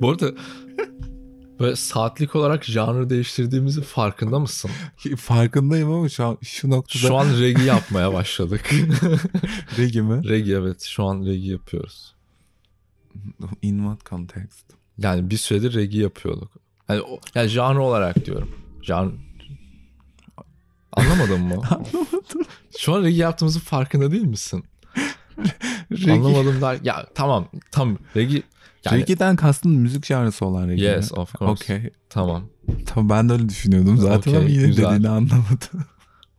Bu arada böyle saatlik olarak janrı değiştirdiğimizin farkında mısın? Farkındayım ama şu an şu noktada Şu an reggae yapmaya başladık. reggae mi? reggae evet şu an reggae yapıyoruz. In what context? Yani bir süredir reggae yapıyorduk. Yani, yani janrı olarak diyorum. Janr... Anlamadın mı? Anlamadım. Şu an reggae yaptığımızın farkında değil misin? Reggae. Anlamadım der. Ya tamam tam reggae yani Reggae'den kastın müzik janrısı olan reggae yes of course. Okey. Tamam. Tamam ben de öyle düşünüyordum zaten Okey, ama yine güzel. dediğini anlamadım.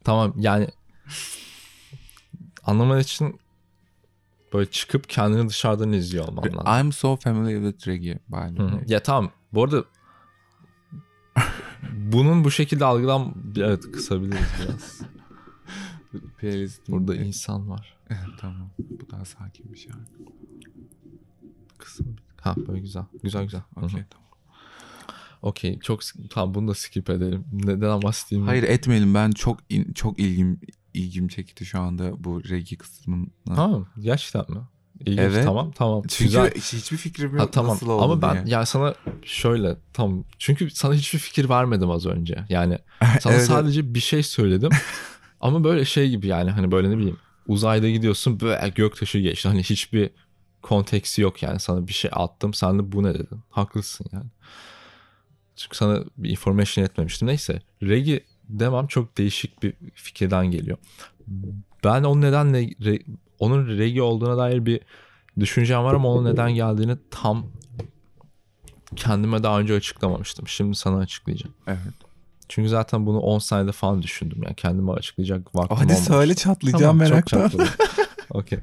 Tamam yani anlaman için böyle çıkıp kendini dışarıdan izliyor olman lazım. I'm so familiar with reggae by the. Ya tamam. Bu arada bunun bu şekilde algılan evet kısabiliriz biraz. Playlistim. Burada insan var. tamam. Bu daha sakin bir şarkı. Kısım. Ha böyle güzel. Güzel güzel. Okey tamam. Okey. Çok tamam bunu da skip edelim. Neden bahsedeyim? Hayır etmeyelim. Ben çok in- çok ilgim ilgim çekti şu anda bu reggae kısmını. Tamam. Gerçekten mi? İlginç. Evet. Tamam tamam. Çünkü güzel. hiçbir fikrim yok Ha, tamam nasıl oldu ama ben diye. ya sana şöyle tamam çünkü sana hiçbir fikir vermedim az önce yani sana Evet, sadece bir şey söyledim ama böyle şey gibi yani hani böyle ne bileyim uzayda gidiyorsun böyle göktaşı geçti hani hiçbir konteksi yok yani sana bir şey attım sen de bu ne dedin haklısın yani çünkü sana bir information etmemiştim neyse reggae demem çok değişik bir fikirden geliyor ben o nedenle re- onun reggae olduğuna dair bir düşüncem var ama onun neden geldiğini tam kendime daha önce açıklamamıştım. Şimdi sana açıklayacağım. Evet. Çünkü zaten bunu 10 saniyede falan düşündüm. Yani kendime açıklayacak vaktim Hadi olmamış. söyle çatlayacağım Tamam, çatladım. Okey.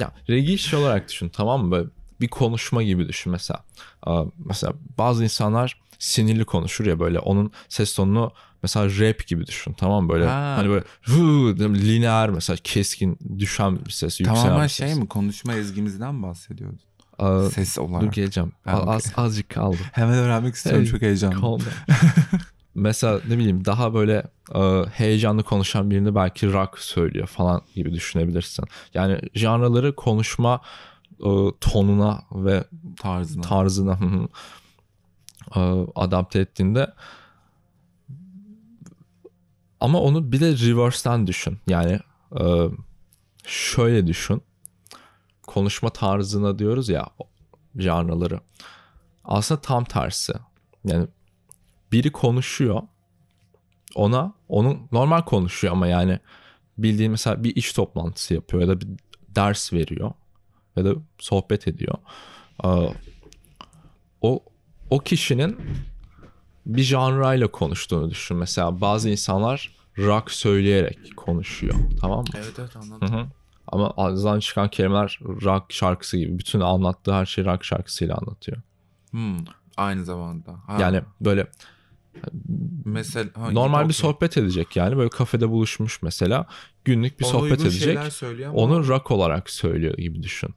Ya reggae şey olarak düşün tamam mı? Böyle bir konuşma gibi düşün mesela. Aa, Mesela bazı insanlar sinirli konuşur ya böyle onun ses tonunu mesela rap gibi düşün tamam mı? Böyle Ha. hani böyle huu, lineer mesela keskin düşen bir ses yükselen Tamamen bir şey ses. mi konuşma ezgimizden bahsediyordun? Aa, Ses dur olarak. geleceğim. Ha, Az, okey. az- azıcık kaldı. Hemen öğrenmek istiyorum Hey, çok heyecanlı. Mesela ne bileyim daha böyle e, heyecanlı konuşan birini belki rock söylüyor falan gibi düşünebilirsin. Yani janraları konuşma e, tonuna ve Tarzına. tarzına e, adapte ettiğinde ama onu bir de reverse'ten düşün. Yani e, şöyle düşün. Konuşma tarzına diyoruz ya janraları. Aslında tam tersi. Yani biri konuşuyor. Ona onun normal konuşuyor ama yani bildiğin mesela bir iş toplantısı yapıyor ya da bir ders veriyor ya da sohbet ediyor. O o kişinin bir janrayla konuştuğunu düşün. Mesela bazı insanlar rock söyleyerek konuşuyor. Tamam mı? Evet evet anladım. hı. Ama ağzından çıkan kelimeler rock şarkısı gibi. Bütün anlattığı her şeyi rock şarkısıyla anlatıyor. Hmm, aynı zamanda. Ha, Yani böyle mesela ha, normal bir sohbet edecek yani. Böyle kafede buluşmuş mesela. Günlük bir Ona sohbet edecek. Onu rock olarak söylüyor gibi düşün.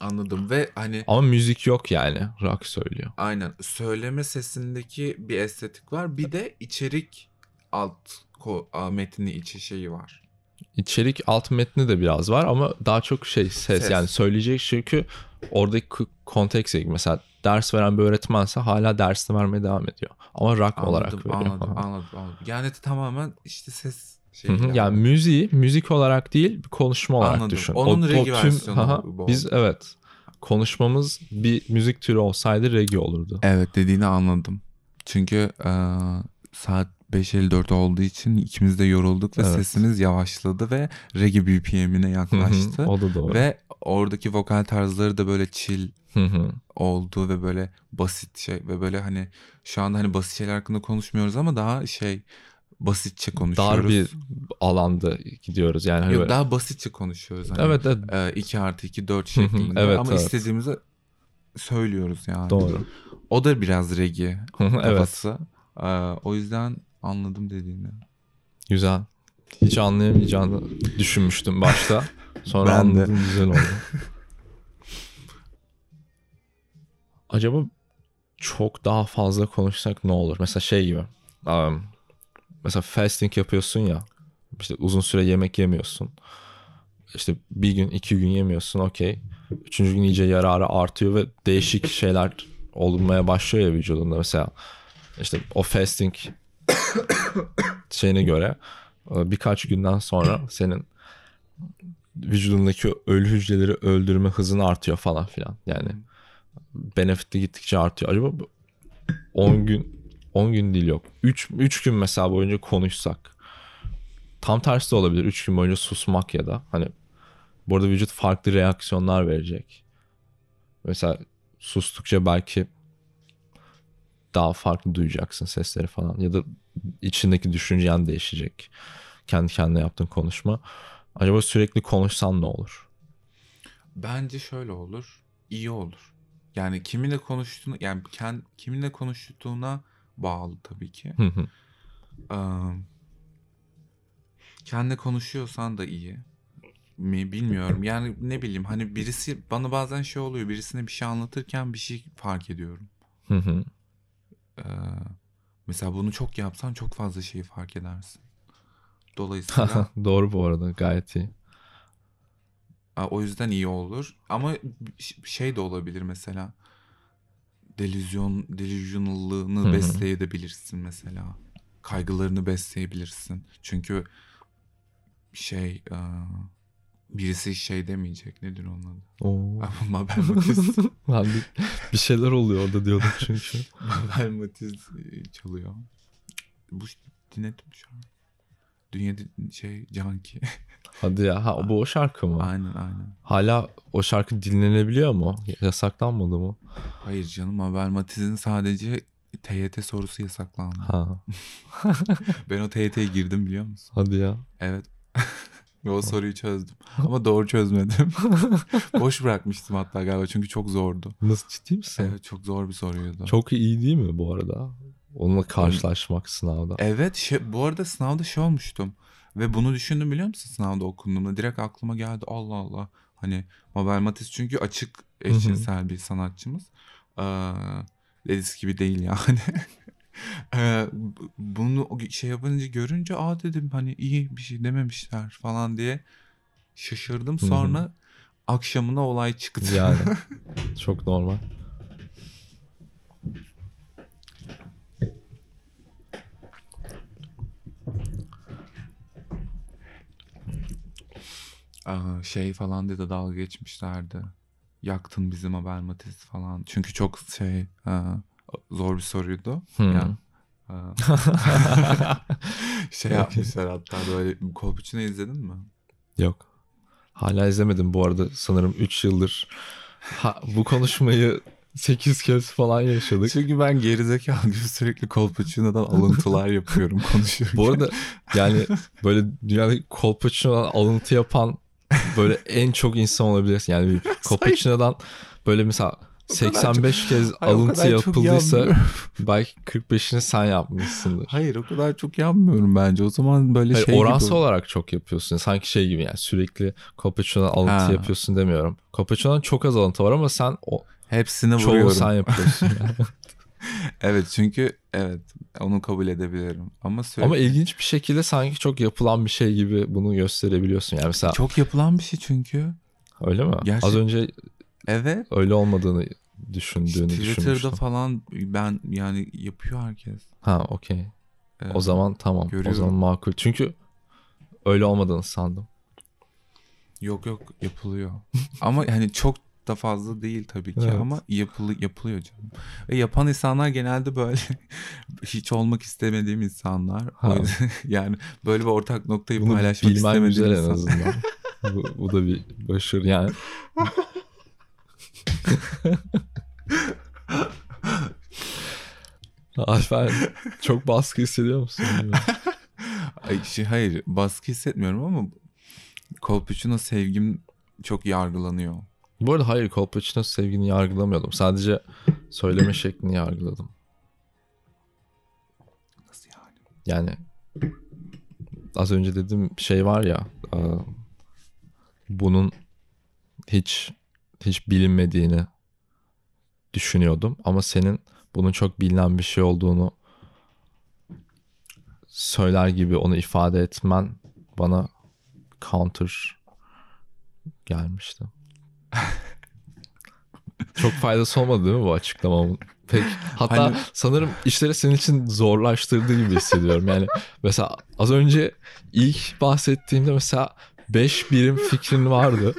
anladım ve hani Ama müzik yok yani. Rock söylüyor. aynen söyleme sesindeki bir estetik var. Bir de içerik alt ko- metni içi şeyi var. İçerik alt metni de biraz var ama daha çok şey ses, Ses. yani söyleyecek çünkü oradaki konteks mesela ders veren bir öğretmense hala dersini vermeye devam ediyor. Ama rock olarak Anladım, veriyor. anladım, anladım, anladım. Yani tamamen işte ses Hı şeyi. hı. Yani müziği müzik olarak değil bir konuşma olarak Anladım. düşün. Onun reggae versiyonu Aha, bu Biz evet konuşmamız bir müzik türü olsaydı reggae olurdu. Evet dediğini anladım. Çünkü e, saat 5.54 olduğu için ikimiz de yorulduk ve Evet. sesimiz yavaşladı ve reggae BPM'ine Hı hı, yaklaştı. o da doğru. ve oradaki vokal tarzları da böyle chill Hı hı. oldu ve böyle basit şey ve böyle hani şu anda hani basit şeyler hakkında konuşmuyoruz ama daha şey basitçe konuşuyoruz. Dar bir alanda gidiyoruz yani. Hani Yok, böyle- daha basitçe konuşuyoruz. Hani, Evet evet 2 artı 2 4 Hı hı, şeklinde evet, ama evet. istediğimizi söylüyoruz yani. doğru. O da biraz reggae Hı hı, evet kafası. Ee, o yüzden anladım dediğini. güzel. Hiç anlayamayacağını düşünmüştüm başta. Sonra Ben de. anladım güzel oldu. Acaba çok daha fazla konuşsak ne olur? Mesela şey gibi. um, mesela fasting yapıyorsun ya. İşte uzun süre yemek yemiyorsun. İşte bir gün iki gün yemiyorsun okey. Üçüncü gün iyice yararı artıyor ve değişik şeyler olmaya başlıyor ya vücudunda mesela işte o fasting şeyine göre e, birkaç günden sonra senin vücudundaki ölü hücreleri öldürme hızın artıyor falan filan. Yani benefitli gittikçe artıyor. Acaba 10 gün 10 gün değil yok. 3 3 gün mesela boyunca konuşsak. Tam tersi de olabilir. 3 gün boyunca susmak ya da hani burada vücut farklı reaksiyonlar verecek. Mesela sustukça belki daha farklı duyacaksın sesleri falan ya da içindeki düşüncen değişecek. Kendi kendine yaptığın konuşma. Acaba sürekli konuşsan ne olur? Bence şöyle olur. iyi olur. Yani kiminle konuştuğunu yani kend, kiminle konuştuğuna bağlı tabii ki. Hı hı. Ee, kendi konuşuyorsan da iyi mi bilmiyorum. Yani ne bileyim hani birisi bana bazen şey oluyor. Birisine bir şey anlatırken bir şey fark ediyorum. Hı hı. Ee, mesela bunu çok yapsan çok fazla şeyi fark edersin. Dolayısıyla Doğru bu arada gayet iyi. O yüzden iyi olur. Ama şey de olabilir mesela. Delüzyon, delüzyonallığını besleyebilirsin mesela. Kaygılarını besleyebilirsin. Çünkü şey birisi şey demeyecek. Nedir onun adı? Oo. Mabel Matiz. Lan bir, şeyler oluyor orada diyordum çünkü. Mabel Matiz çalıyor. Bu dinledim şu an. Dünya di- şey Canki. Hadi ya. Ha, bu o şarkı mı? aynen aynen. Hala o şarkı dinlenebiliyor mu? Yasaklanmadı mı? Hayır canım Mabel Matiz'in sadece TYT sorusu yasaklandı. Ha. Ben o TYT'ye girdim biliyor musun? Hadi ya. Evet. Ve o soruyu çözdüm. Ama doğru çözmedim. Boş bırakmıştım hatta galiba çünkü çok zordu. Nasıl ciddi misin? Evet çok zor bir soruydu. Çok iyi değil mi bu arada? Onunla karşılaşmak sınavda. Evet şey, bu arada sınavda şey olmuştum. Ve bunu düşündüm biliyor musun sınavda okunduğumda. Direkt aklıma geldi Allah Allah. Hani Mabel Matiz çünkü açık eşcinsel bir sanatçımız. Ee, Edis gibi değil yani. Ee, bu- bunu şey yapınca görünce aa dedim hani iyi bir şey dememişler falan diye şaşırdım. Sonra akşamına olay çıktı. Yani. Çok normal. Aa, şey falan diye de dalga geçmişlerdi. Yaktın bizim Mabel Matiz falan. Çünkü çok şey aa, zor bir soruydu. Hı. Yani, aa, şey yapmışlar hatta böyle Kolpaçino izledin mi? Yok. Hala izlemedim bu arada sanırım 3 yıldır. Ha, bu konuşmayı 8 kez falan yaşadık. Çünkü ben gerizekalı gibi sürekli Kolpaçino'dan alıntılar yapıyorum konuşurken. Bu arada yani böyle dünyadaki Kolpaçino'dan alıntı yapan böyle en çok insan olabilirsin. Yani bir Kolpaçino'dan böyle mesela O kadar 85 kez Ay, o alıntı çok yapıldıysa belki 45'ini sen yapmışsındır. Hayır o kadar çok yanmıyorum bence. O zaman böyle Hayır, şey oransal gibi. olarak çok yapıyorsun. Sanki şey gibi yani sürekli Kolpaçino'dan alıntı Ha. yapıyorsun demiyorum. Kolpaçino'dan çok az alıntı var ama sen o Hepsini çoğu vuruyorum. sen yapıyorsun. yani. Evet çünkü evet onu kabul edebilirim. Ama sürekli ama ilginç bir şekilde sanki çok yapılan bir şey gibi bunu gösterebiliyorsun. Yani mesela çok yapılan bir şey çünkü. öyle mi? Gerçek- Az önce Evet. öyle olmadığını düşündüğünü Twitter'da düşünmüştüm. falan ben yani yapıyor herkes. Ha okey. Evet. O zaman tamam. O Görüyorum. zaman makul. Çünkü öyle olmadığını sandım. Yok yok yapılıyor. ama hani çok da fazla değil tabii ki Evet. ama yapılı, yapılıyor canım. Ve yapan insanlar genelde böyle hiç olmak istemediğim insanlar. O Ha. yani böyle bir ortak noktayı Bunu paylaşmak istemediğim güzel en azından. bu, bu da bir başarı yani. Alper çok baskı hissediyor musun? Ay, şey, hayır baskı hissetmiyorum ama Kolpaçino sevgim çok yargılanıyor. Bu arada hayır Kolpaçino sevgini yargılamıyordum. Sadece söyleme şeklini yargıladım. Nasıl yani? Yani az önce dediğim şey var ya bunun hiç hiç bilinmediğini düşünüyordum ama senin bunun çok bilinen bir şey olduğunu söyler gibi onu ifade etmen bana counter gelmişti. Çok faydası olmadı değil mi bu açıklamamın? Pek hatta Hani- sanırım işleri senin için zorlaştırdığı gibi hissediyorum. Yani mesela az önce ilk bahsettiğimde mesela 5 birim fikrin vardı.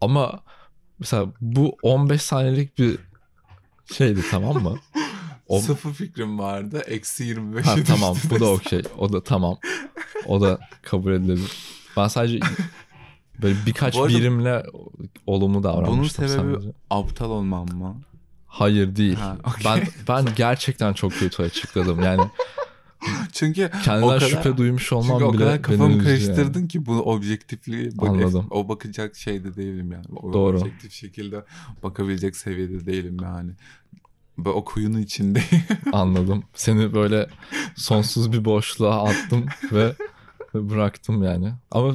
Ama mesela bu 15 saniyelik bir şeydi tamam mı? O, Sıfır fikrim vardı. Eksi 25 ha, tamam bu da okey. O da tamam. O da kabul edilebilir. Ben sadece böyle birkaç Bu arada- birimle olumlu davranmıştım Bunun sebebi sadece. aptal olmam mı? Hayır değil. Ha, okey. Ben ben gerçekten çok kötü açıkladım. Yani Çünkü kendinden o kadar, şüphe duymuş olmam çünkü o bile kadar beni kafamı üzdü yani. karıştırdın ki bunu objektifliği bak- Anladım. o bakacak şeyde değilim yani. O Doğru. Objektif şekilde bakabilecek seviyede değilim yani. Ben o kuyunun içindeyim. Anladım. Seni böyle sonsuz bir boşluğa attım ve, bıraktım yani. Ama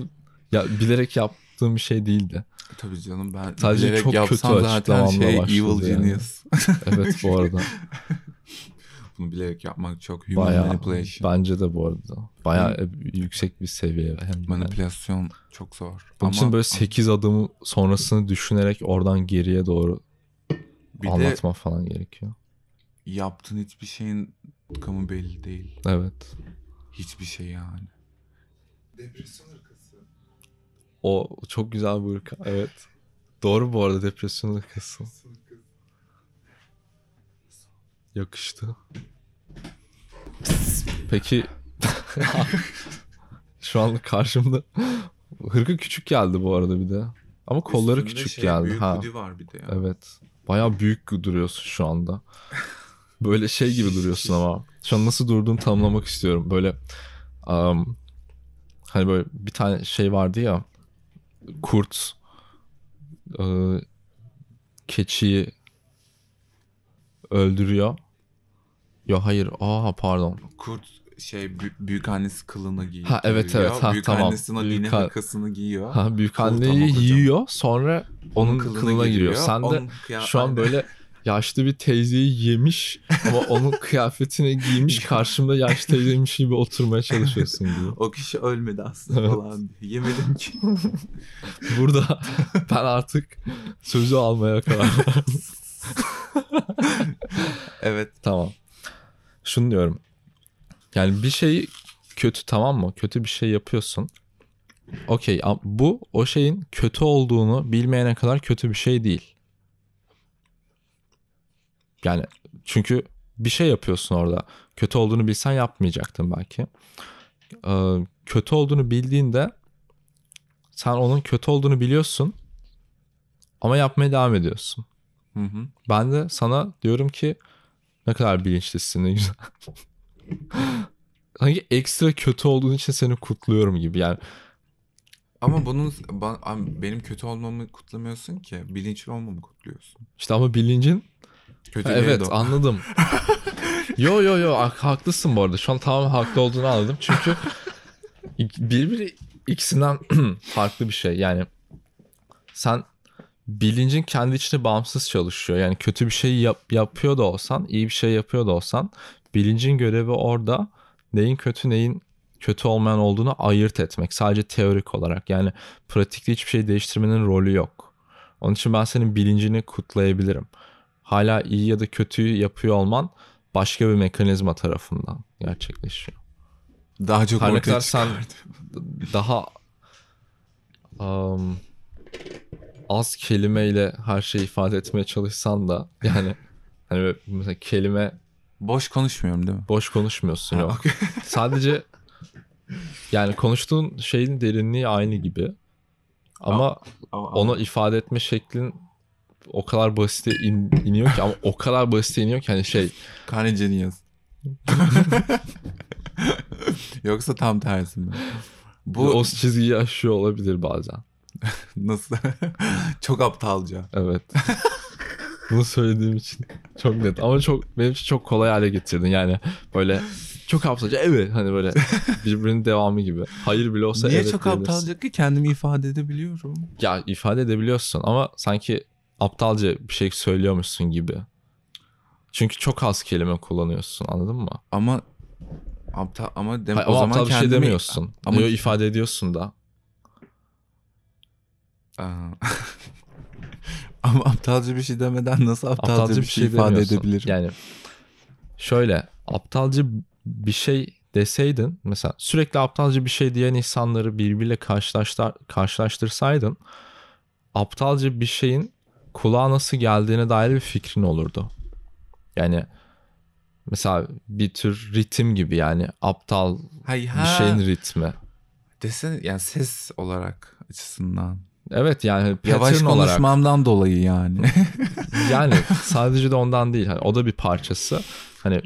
ya bilerek yaptığım bir şey değildi. Tabii canım ben Sadece bilerek çok kötü yapsam zaten açıklamamla şey evil yani. genius. Evet bu arada. Bunu bilerek yapmak çok human Bayağı manipulation. bence de bu arada. Bayağı yüksek bir seviye hem de yani. Manipülasyon çok zor. Bunun Ama için böyle 8 adım sonrasını düşünerek oradan geriye doğru bir de anlatma falan gerekiyor. yaptığın hiçbir şeyin kamu belli değil. Evet. Hiçbir şey yani. Depresyon ırkası. O çok güzel bir ırka. Evet. Doğru bu arada depresyon ırkası. Yakıştı. Peki şu an karşımda hırka küçük geldi bu arada bir de. Ama kolları Üstünde küçük şey, geldi. Büyük ha. hoodie var bir de ya. Evet. Bayağı büyük duruyorsun şu anda. Böyle şey gibi duruyorsun ama. Şu an nasıl durduğunu tanımlamak istiyorum. Böyle um, hani böyle bir tane şey vardı ya kurt e, keçiyi öldürüyor. Yo hayır. Aa pardon. Kurt şey bü- büyük annesi kılını giyiyor. Ha, evet, evet. Ha, büyük tamam. annesinin Büyük an- hırkasını giyiyor. Ha büyük anneyi yiyor sonra onun kılına, giriyor. Sen de Onun kıya- Şu an böyle yaşlı bir teyzeyi yemiş ama onun kıyafetini giymiş karşımda yaşlı teyzeymiş gibi oturmaya çalışıyorsun gibi. o kişi ölmedi aslında Evet. falan. Yemedim ki. Burada ben artık sözü almaya karar verdim. evet. Tamam. Şunu diyorum. Yani bir şey kötü tamam mı? Kötü bir şey yapıyorsun. Okey bu o şeyin kötü olduğunu bilmeyene kadar kötü bir şey değil. Yani çünkü bir şey yapıyorsun orada. Kötü olduğunu bilsen yapmayacaktın belki. Ee, kötü olduğunu bildiğinde sen onun kötü olduğunu biliyorsun ama yapmaya devam ediyorsun. Hı hı. Ben de sana diyorum ki ne kadar bilinçlisin ne güzel. Sanki ekstra kötü olduğun için seni kutluyorum gibi. Yani Ama bunun benim kötü olmamı kutlamıyorsun ki. Bilinçli olmamı kutluyorsun. işte ama bilincin Kötü evet anladım. yo yo yo hak- haklısın bu arada. Şu an tamamen haklı olduğunu anladım. Çünkü birbiri ikisinden farklı bir şey. Yani sen bilincin kendi içinde bağımsız çalışıyor. Yani kötü bir şey yap- yapıyor da olsan, iyi bir şey yapıyor da olsan bilincin görevi orada neyin kötü neyin kötü olmayan olduğunu ayırt etmek. Sadece teorik olarak. Yani pratikte hiçbir şey değiştirmenin rolü yok. Onun için ben senin bilincini kutlayabilirim. Hala iyi ya da kötüyü yapıyor olman başka bir mekanizma tarafından gerçekleşiyor. Daha çok Her ortaya kadar sen daha um, az kelimeyle her şeyi ifade etmeye çalışsan da yani hani mesela kelime Boş konuşmuyorum değil mi? boş konuşmuyorsun yok. Sadece yani konuştuğun şeyin derinliği aynı gibi. Ama Ama- onu ifade etme şeklin o kadar basite in- iniyor ki ama o kadar basite iniyor ki hani şey Kanye Genius. Yoksa tam tersi mi? bu Bu o çizgiyi aşıyor olabilir bazen. nasıl? çok aptalca. Evet. Bunu söylediğim için çok net ama çok benim için çok kolay hale getirdin yani böyle çok aptalca evet hani böyle birbirinin devamı gibi. Hayır bile olsa Niye evet çok diyebilirsin. aptalca ki kendimi ifade edebiliyorum. Ya ifade edebiliyorsun ama sanki aptalca bir şey söylüyormuşsun gibi. Çünkü çok az kelime kullanıyorsun anladın mı? Ama aptal ama dem- Hayır, o ama zaman aptal bir şey kendimi demiyorsun. Ama- Ama ifade ediyorsun da. Ama aptalca bir şey demeden nasıl aptalca, aptalca bir şey, ifade demiyorsun. edebilirim? Yani şöyle aptalca bir şey deseydin mesela sürekli aptalca bir şey diyen insanları birbiriyle karşılaştır, karşılaştırsaydın aptalca bir şeyin kulağa nasıl geldiğine dair bir fikrin olurdu. Yani mesela bir tür ritim gibi yani aptal Hay bir şeyin ritmi. Desene yani ses olarak açısından. Evet yani Yavaş pattern olarak konuşmamdan dolayı yani. yani sadece de ondan değil. Hani o da bir parçası. Hani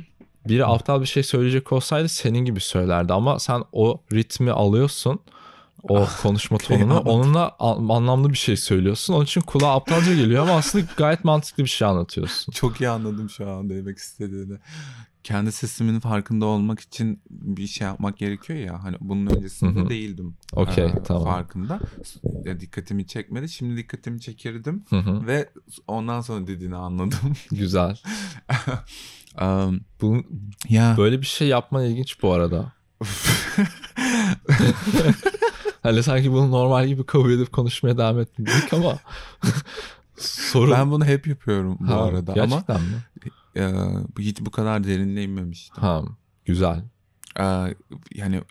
biri aptal bir şey söyleyecek olsaydı senin gibi söylerdi ama sen o ritmi alıyorsun. O konuşma tonunu. Onunla anlamlı bir şey söylüyorsun. Onun için kulağa aptalca geliyor ama aslında gayet mantıklı bir şey anlatıyorsun. Çok iyi anladım şu an demek istediğini. Kendi sesimin farkında olmak için bir şey yapmak gerekiyor ya. Hani bunun öncesinde Hı hı. değildim. Okey, Ee, tamam. Farkında. Ya, dikkatimi çekmedi. Şimdi dikkatimi çekirdim. Hı hı, Ve ondan sonra dediğini anladım. Güzel. Um, Bu, ya böyle bir şey yapman ilginç bu arada. Hani sanki bunu normal gibi kabul edip konuşmaya devam etmedik ama sorun. ben bunu hep yapıyorum bu Ha, arada ama Gerçekten mi? E, hiç bu kadar derinine inmemiştim. Ha, güzel. Ee, yani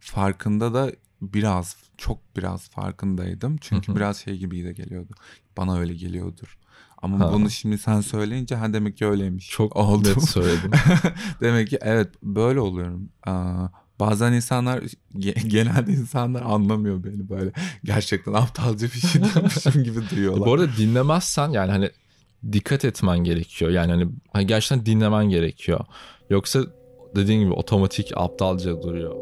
farkında da biraz çok biraz farkındaydım. Çünkü Hı hı. biraz şey gibi de geliyordu. Bana öyle geliyordur. Ama Ha. bunu şimdi sen söyleyince ha demek ki öyleymiş. Çok oldu. net söyledim. demek ki evet böyle oluyorum. Aa, bazen insanlar ge- genelde insanlar anlamıyor beni böyle. Gerçekten aptalca bir şey demişim gibi duyuyorlar. Bu arada dinlemezsen yani hani dikkat etmen gerekiyor. Yani hani, hani gerçekten dinlemen gerekiyor. Yoksa dediğin gibi otomatik aptalca duruyor.